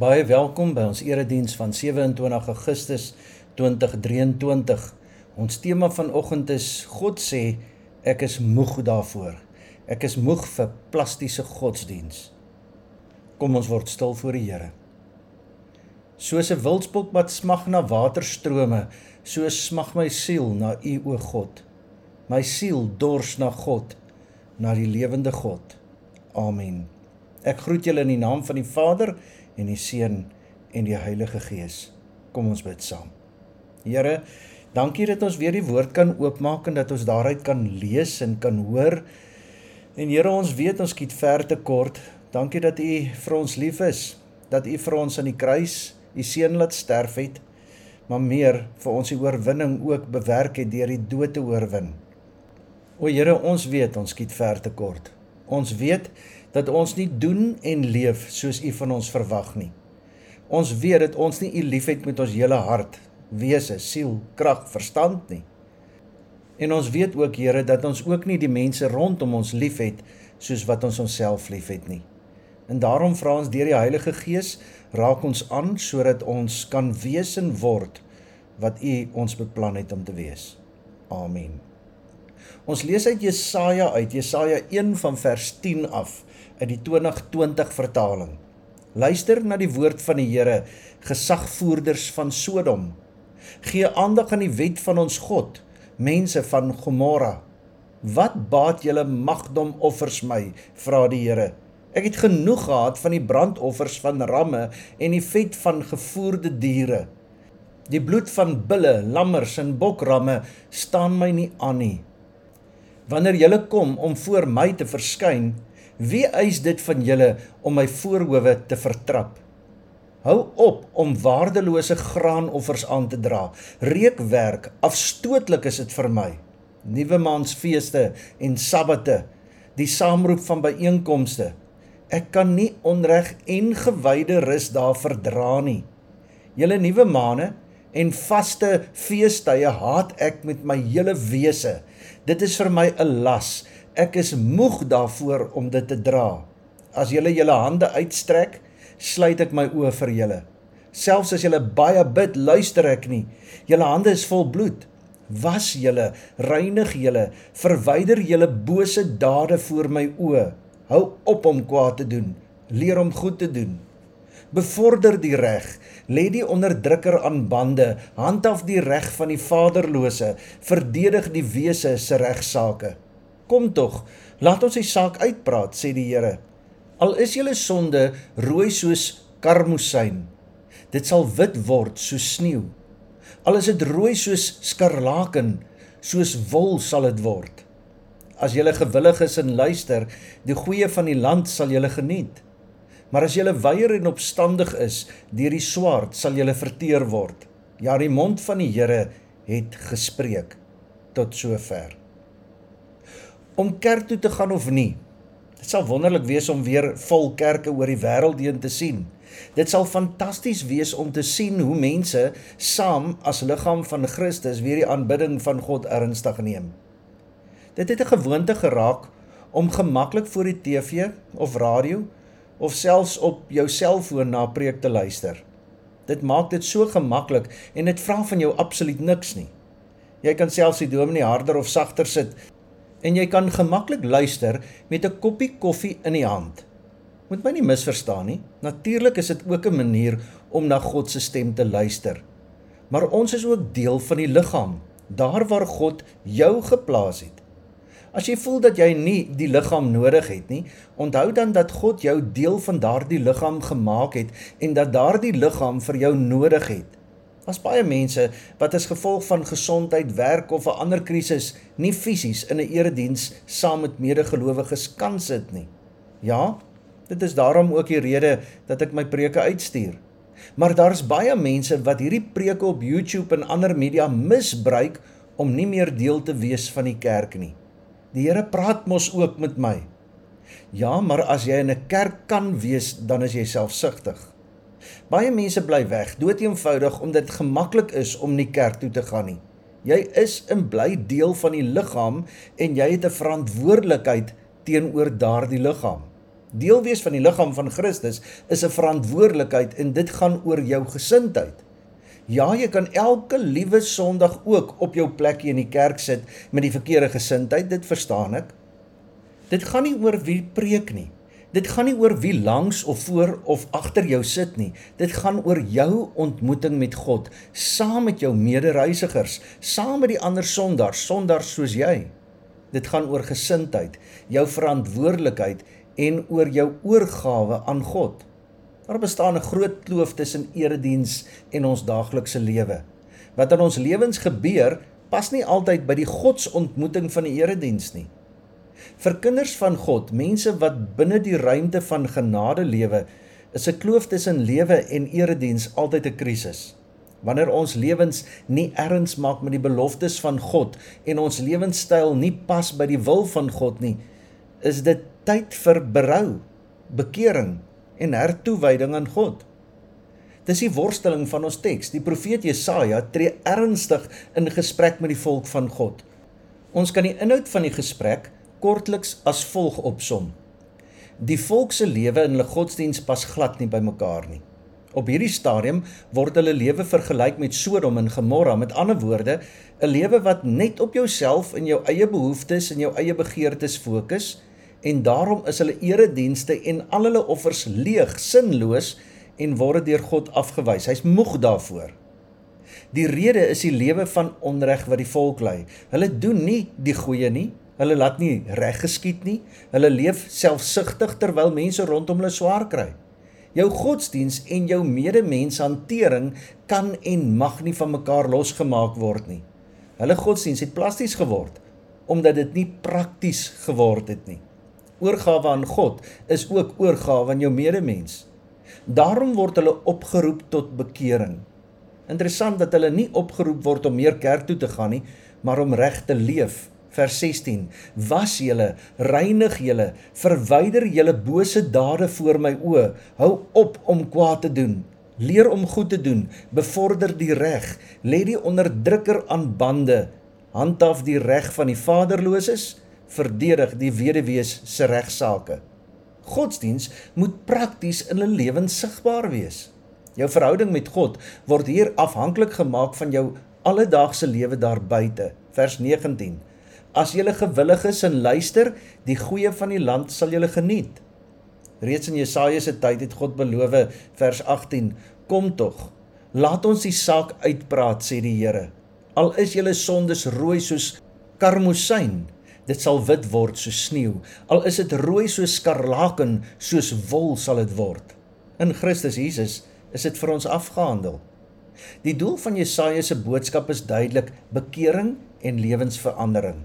Baie welkom by ons erediens van 27 Augustus 2023. Ons tema vanoggend is God sê ek is moeg daarvoor. Ek is moeg vir plastiese godsdiens. Kom ons word stil voor die Here. Soos 'n wildspok wat smag na waterstrome, so smag my siel na U o God. My siel dors na God, na die lewende God. Amen. Ek groet julle in die naam van die Vader en die Seun en die Heilige Gees. Kom ons bid saam. Here, dankie dat ons weer die woord kan oopmaak en dat ons daaruit kan lees en kan hoor. En Here, ons weet ons skiet ver te kort. Dankie dat U vir ons lief is, dat U vir ons aan die kruis U seun laat sterf het, maar meer vir ons die oorwinning ook bewerk het deur die dood te oorwin. O Here, ons weet ons skiet ver te kort. Ons weet dat ons nie doen en leef soos U van ons verwag nie. Ons weet dat ons nie U liefhet met ons hele hart, wese, siel, krag, verstand nie. En ons weet ook Here dat ons ook nie die mense rondom ons liefhet soos wat ons onsself liefhet nie. En daarom vra ons deur die Heilige Gees raak ons aan sodat ons kan wees en word wat U ons beplan het om te wees. Amen. Ons lees uit Jesaja uit Jesaja 1 van vers 10 af uit die 2020 vertaling. Luister na die woord van die Here, gesagvoerders van Sodom. Gee aandag aan die wet van ons God, mense van Gomorra. Wat baat julle magdomoffers my, vra die Here. Ek het genoeg gehad van die brandoffers van ramme en die vet van gevoerde diere. Die bloed van bulle, lammers en bokramme staan my nie aan nie. Wanneer julle kom om voor my te verskyn, Wie eis dit van julle om my voorhoewe te vertrap? Hou op om waardelose graanoffers aan te dra. Reukwerk, afstootlik is dit vir my. Nuwe maansfeeste en sabbate, die saamroep van byeenkomste. Ek kan nie onreg en gewyde rus daar verdra nie. Julle nuwe maane en vaste feestyde haat ek met my hele wese. Dit is vir my 'n las Ek is moeg daarvoor om dit te dra. As julle julle hande uitstrek, sluit ek my oë vir julle. Selfs as julle baie bid, luister ek nie. Julle hande is vol bloed. Was julle, reinig julle, verwyder julle bose dade voor my oë. Hou op om kwaad te doen. Leer om goed te doen. Bevorder die reg, lê die onderdrukker aan bande, handhaaf die reg van die vaderlose, verdedig die wese se regsaake. Kom tog, laat ons die saak uitpraat, sê die Here. Al is julle sonde rooi soos karmosyn, dit sal wit word soos sneeu. Al is dit rooi soos skarlaken, soos wol sal dit word. As julle gewillig is en luister, die goeie van die land sal julle geniet. Maar as julle weier en opstandig is, deur die swaard sal julle verteer word. Ja, die mond van die Here het gespreek tot sover om kerk toe te gaan of nie. Dit sal wonderlik wees om weer vol kerke oor die wêreld heen te sien. Dit sal fantasties wees om te sien hoe mense saam as liggaam van Christus weer die aanbidding van God ernstig neem. Dit het 'n gewoonte geraak om gemaklik voor die TV of radio of selfs op jou selfoon na preek te luister. Dit maak dit so gemaklik en dit vra van jou absoluut niks nie. Jy kan selfs die dominee harder of sagter sit en jy kan gemaklik luister met 'n koppie koffie in die hand. Moet my nie misverstaan nie. Natuurlik is dit ook 'n manier om na God se stem te luister. Maar ons is ook deel van die liggaam, daar waar God jou geplaas het. As jy voel dat jy nie die liggaam nodig het nie, onthou dan dat God jou deel van daardie liggaam gemaak het en dat daardie liggaam vir jou nodig het. Daar's baie mense wat as gevolg van gesondheid, werk of 'n ander krisis nie fisies in 'n erediens saam met medegelowiges kan sit nie. Ja, dit is daarom ook die rede dat ek my preke uitstuur. Maar daar's baie mense wat hierdie preke op YouTube en ander media misbruik om nie meer deel te wees van die kerk nie. Die Here praat mos ook met my. Ja, maar as jy in 'n kerk kan wees, dan is jy selfsugtig. Baie mense bly weg, dood eenvoudig omdat dit gemaklik is om nie kerk toe te gaan nie. Jy is en bly deel van die liggaam en jy het 'n verantwoordelikheid teenoor daardie liggaam. Deel wees van die liggaam van Christus is 'n verantwoordelikheid en dit gaan oor jou gesindheid. Ja, jy kan elke liewe Sondag ook op jou plekjie in die kerk sit met die verkeerde gesindheid, dit verstaan ek. Dit gaan nie oor wie preek nie. Dit gaan nie oor wie langs of voor of agter jou sit nie. Dit gaan oor jou ontmoeting met God saam met jou medereisigers, saam met die ander sondaars, sondaars soos jy. Dit gaan oor gesindheid, jou verantwoordelikheid en oor jou oorgawe aan God. Daar bestaan 'n groot kloof tussen erediens en ons daaglikse lewe. Wat in ons lewens gebeur, pas nie altyd by die godsontmoeting van die erediens nie. Vir kinders van God, mense wat binne die ruimte van genade lewe, is 'n kloof tussen lewe en erediens altyd 'n krisis. Wanneer ons lewens nie erns maak met die beloftes van God en ons lewenstyl nie pas by die wil van God nie, is dit tyd vir berou, bekering en hertoewyding aan God. Dis die worsteling van ons teks. Die profeet Jesaja tree ernstig in gesprek met die volk van God. Ons kan die inhoud van die gesprek kortliks as volg opsom. Die volk se lewe en hulle godsdiens pas glad nie by mekaar nie. Op hierdie stadium word hulle lewe vergelyk met Sodom en Gomorra, met ander woorde, 'n lewe wat net op jouself en jou eie behoeftes en jou eie begeertes fokus en daarom is hulle eredienste en al hulle offers leeg, sinloos en word deur God afgewys. Hy's moeg daarvoor. Die rede is die lewe van onreg wat die volk lei. Hulle doen nie die goeie nie, Hulle laat nie reg geskied nie. Hulle leef selfsugtig terwyl mense rondom hulle swaar kry. Jou godsdiens en jou medemensehantering kan en mag nie van mekaar losgemaak word nie. Hulle godsdiens het plasties geword omdat dit nie prakties geword het nie. Oorgawe aan God is ook oorgawe aan jou medemens. Daarom word hulle opgeroep tot bekering. Interessant dat hulle nie opgeroep word om meer kerk toe te gaan nie, maar om reg te leef. Vers 16 was julle reinig julle verwyder julle bose dade voor my oë. Hou op om kwaad te doen. Leer om goed te doen. Bevorder die reg. Lê die onderdrukker aan bande. Handhaaf die reg van die vaderloses verdedig die weduwees se regsaake godsdiens moet prakties in 'n lewens sigbaar wees jou verhouding met God word hier afhanklik gemaak van jou alledaagse lewe daar buite vers 19 As julle gewillig is en luister, die goeie van die land sal julle geniet. Reeds in Jesaja se tyd het God beloof, vers 18: Kom tog, laat ons die saak uitpraat, sê die Here. Al is julle sondes rooi soos karmosyn, dit sal wit word soos sneeu. Al is dit rooi soos skarlaken, soos wol sal dit word. In Christus Jesus is dit vir ons afgehandel. Die doel van Jesaja se boodskap is duidelik: bekering en lewensverandering.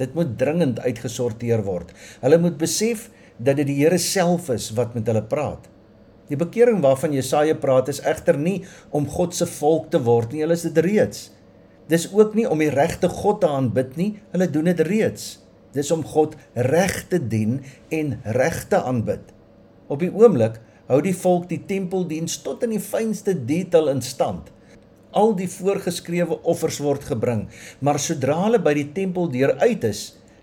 Dit moet dringend uitgesorteer word. Hulle moet besef dat dit die Here self is wat met hulle praat. Die bekering waarvan Jesaja praat is egter nie om God se volk te word nie, hulle is dit reeds. Dis ook nie om die regte God te aanbid nie, hulle doen dit reeds. Dis om God reg te dien en reg te aanbid. Op die oomblik hou die volk die tempeldiens tot in die fynste detail in stand al die voorgeskrewe offers word gebring, maar sodra hulle by die tempeldeur uit is,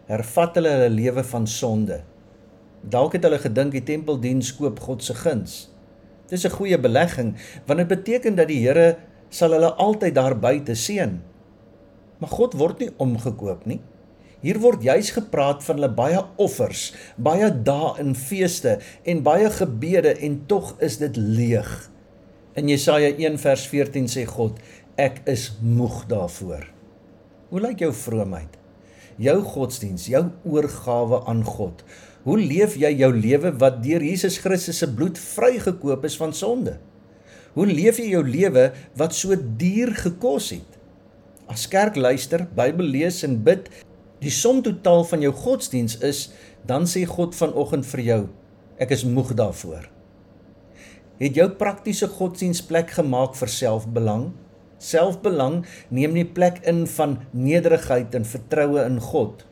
hervat hulle hulle lewe van sonde. Dalk het hulle gedink die tempeldiens koop God se guns. Dis 'n goeie belegging want dit beteken dat die Here sal hulle altyd daar buite seën. Maar God word nie omgekoop nie. Hier word juis gepraat van hulle baie offers, baie dae en feeste en baie gebede en tog is dit leeg. In Jesaja 1 vers 14 sê God: Ek is moeg daarvoor. Hoe lyk jou vroomheid? Jou godsdiens, jou oorgawe aan God. Hoe leef jy jou lewe wat deur Jesus Christus se bloed vrygekoop is van sonde? Hoe leef jy jou lewe wat so duur gekos het? As kerk luister, Bybel lees en bid, die som totaal van jou godsdiens is, dan sê God vanoggend vir jou, ek is moeg daarvoor. Het jou praktiese godsdiens plek gemaak vir selfbelang? Selfbelang neem nie plek in van nederigheid en vertroue in God.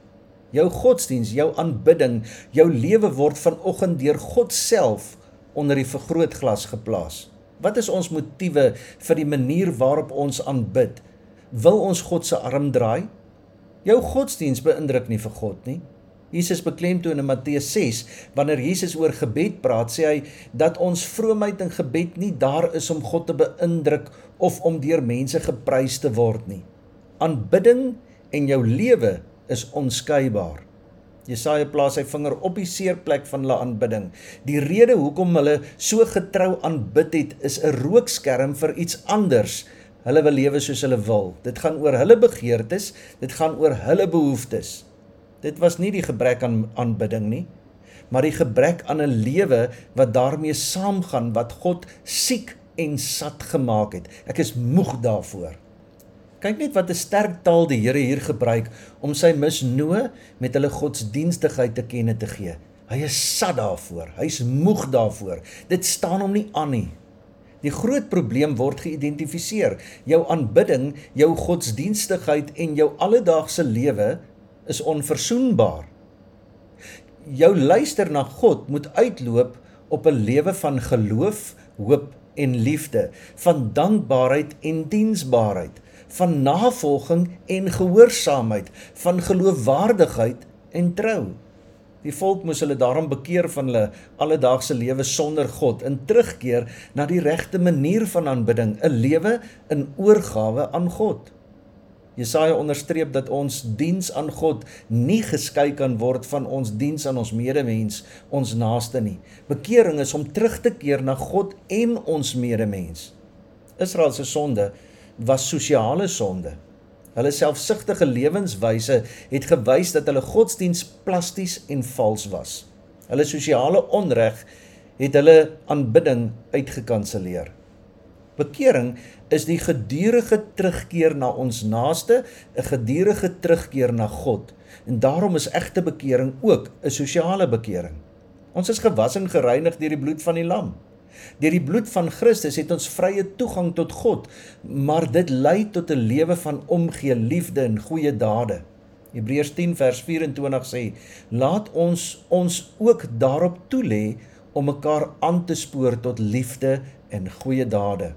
Jou godsdiens, jou aanbidding, jou lewe word vanoggend deur God self onder die vergrootglas geplaas. Wat is ons motiewe vir die manier waarop ons aanbid? Wil ons God se arm draai? Jou godsdiens beïndruk nie vir God nie. Jesus beklemtoon in Matteus 6 wanneer Jesus oor gebed praat, sê hy dat ons vroomheid en gebed nie daar is om God te beïndruk of om deur mense geprys te word nie. Aanbidding en jou lewe is onskeibaar. Jesaja plaas sy vinger op die seerplek van hulle aanbidding. Die rede hoekom hulle so getrou aanbid het, is 'n rookskerm vir iets anders. Hulle wil lewe soos hulle wil. Dit gaan oor hulle begeertes, dit gaan oor hulle behoeftes. Dit was nie die gebrek aan aanbidding nie, maar die gebrek aan 'n lewe wat daarmee saamgaan wat God siek en sat gemaak het. Ek is moeg daarvoor. Kyk net wat 'n sterk taal die Here hier gebruik om sy misnoë met hulle godsdienstigheid te kenne te gee. Hy is sat daarvoor. Hy's moeg daarvoor. Dit staan hom nie aan nie. Die groot probleem word geïdentifiseer. Jou aanbidding, jou godsdienstigheid en jou alledaagse lewe is onverzoenbaar. Jou luister na God moet uitloop op 'n lewe van geloof, hoop en liefde, van dankbaarheid en diensbaarheid, van navolging en gehoorsaamheid, van geloofwaardigheid en trou. Die volk moes hulle daarom bekeer van hulle alledaagse lewe sonder God en terugkeer na die regte manier van aanbidding, 'n lewe in oorgawe aan God. Jesaja onderstreep dat ons diens aan God nie geskei kan word van ons diens aan ons medemens, ons naaste nie. Bekering is om terug te keer na God en ons medemens. Israel se sonde was sosiale sonde. Hulle selfsugtige lewenswyse het gewys dat hulle godsdiens plasties en vals was. Hulle sosiale onreg het hulle aanbidding uitgekanselleer. Bekering is die gedurende terugkeer na ons naaste, 'n gedurende terugkeer na God. En daarom is egte bekering ook 'n sosiale bekering. Ons is gewas en gereinig deur die bloed van die lam. Deur die bloed van Christus het ons vrye toegang tot God, maar dit lei tot 'n lewe van omgee, liefde en goeie dade. Hebreërs 10 vers 24 sê: "Laat ons ons ook daarop toelê om mekaar aan te spoor tot liefde en goeie dade."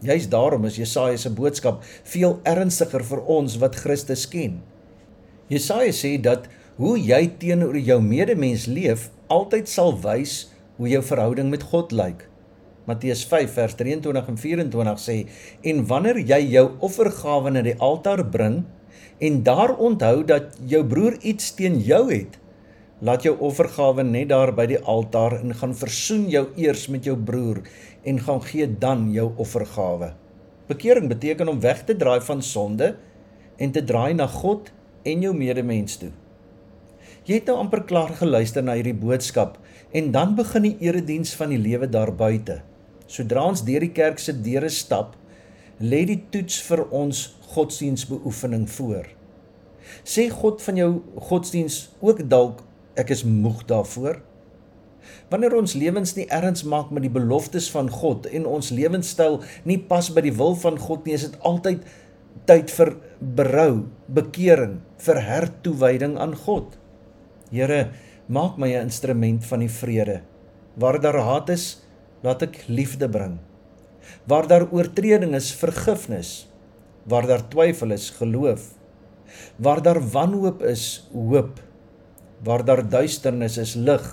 Juist daarom is Jesaja se boodskap veel ernstiger vir ons wat Christus ken. Jesaja sê dat hoe jy teenoor jou medemens leef altyd sal wys hoe jou verhouding met God lyk. Matteus 5 vers 23 en 24 sê en wanneer jy jou offergawe na die altaar bring en daar onthou dat jou broer iets teen jou het laat jou offergawe net daar by die altaar en gaan versoen jou eers met jou broer en gaan gee dan jou offergawe. Bekering beteken om weg te draai van sonde en te draai na God en jou medemens toe. Jy het nou amper klaar geluister na hierdie boodskap en dan begin die erediens van die lewe daar buite Sodra ons deur die kerk se deure stap, lê die toets vir ons godsdienstbeoefening voor. Sê God van jou godsdiens ook dalk ek is moeg daarvoor? Wanneer ons lewens nie erns maak met die beloftes van God en ons lewenstyl nie pas by die wil van God nie, is dit altyd tyd vir berou, bekering, vir hertoewyding aan God. Here, maak my 'n instrument van die vrede. Waar daar haat is, laat ek liefde bring. Waar daar oortreding is, vergifnis. Waar daar twyfel is, geloof. Waar daar wanhoop is, hoop. Waar daar duisternis is, lig.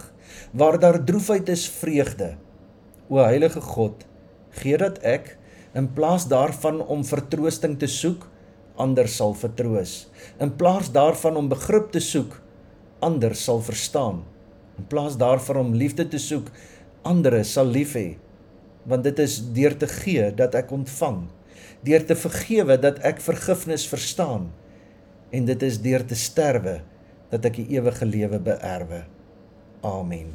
Waar daar droefheid is, vreugde. O heilige God, gee dat ek in plaas daarvan om vertroosting te soek, ander sal vertroos. In plaas daarvan om begrip te soek, ander sal verstaan. In plaas daarvan om liefde te soek, ander sal lief hê want dit is deur te gee dat ek ontvang deur te vergewe dat ek vergifnis verstaan en dit is deur te sterwe dat ek die ewige lewe beerwe. Amen.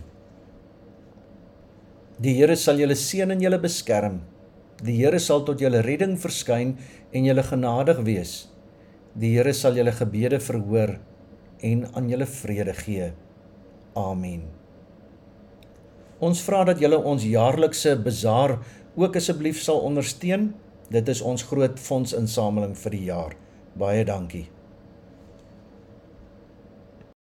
Die Here sal julle seën en julle beskerm. Die Here sal tot julle redding verskyn en julle genadig wees. Die Here sal julle gebede verhoor en aan julle vrede gee. Amen Ons vra dat julle ons jaarlikse bazaar ook asseblief sal ondersteun. Dit is ons groot fondsinsameling vir die jaar. Baie dankie.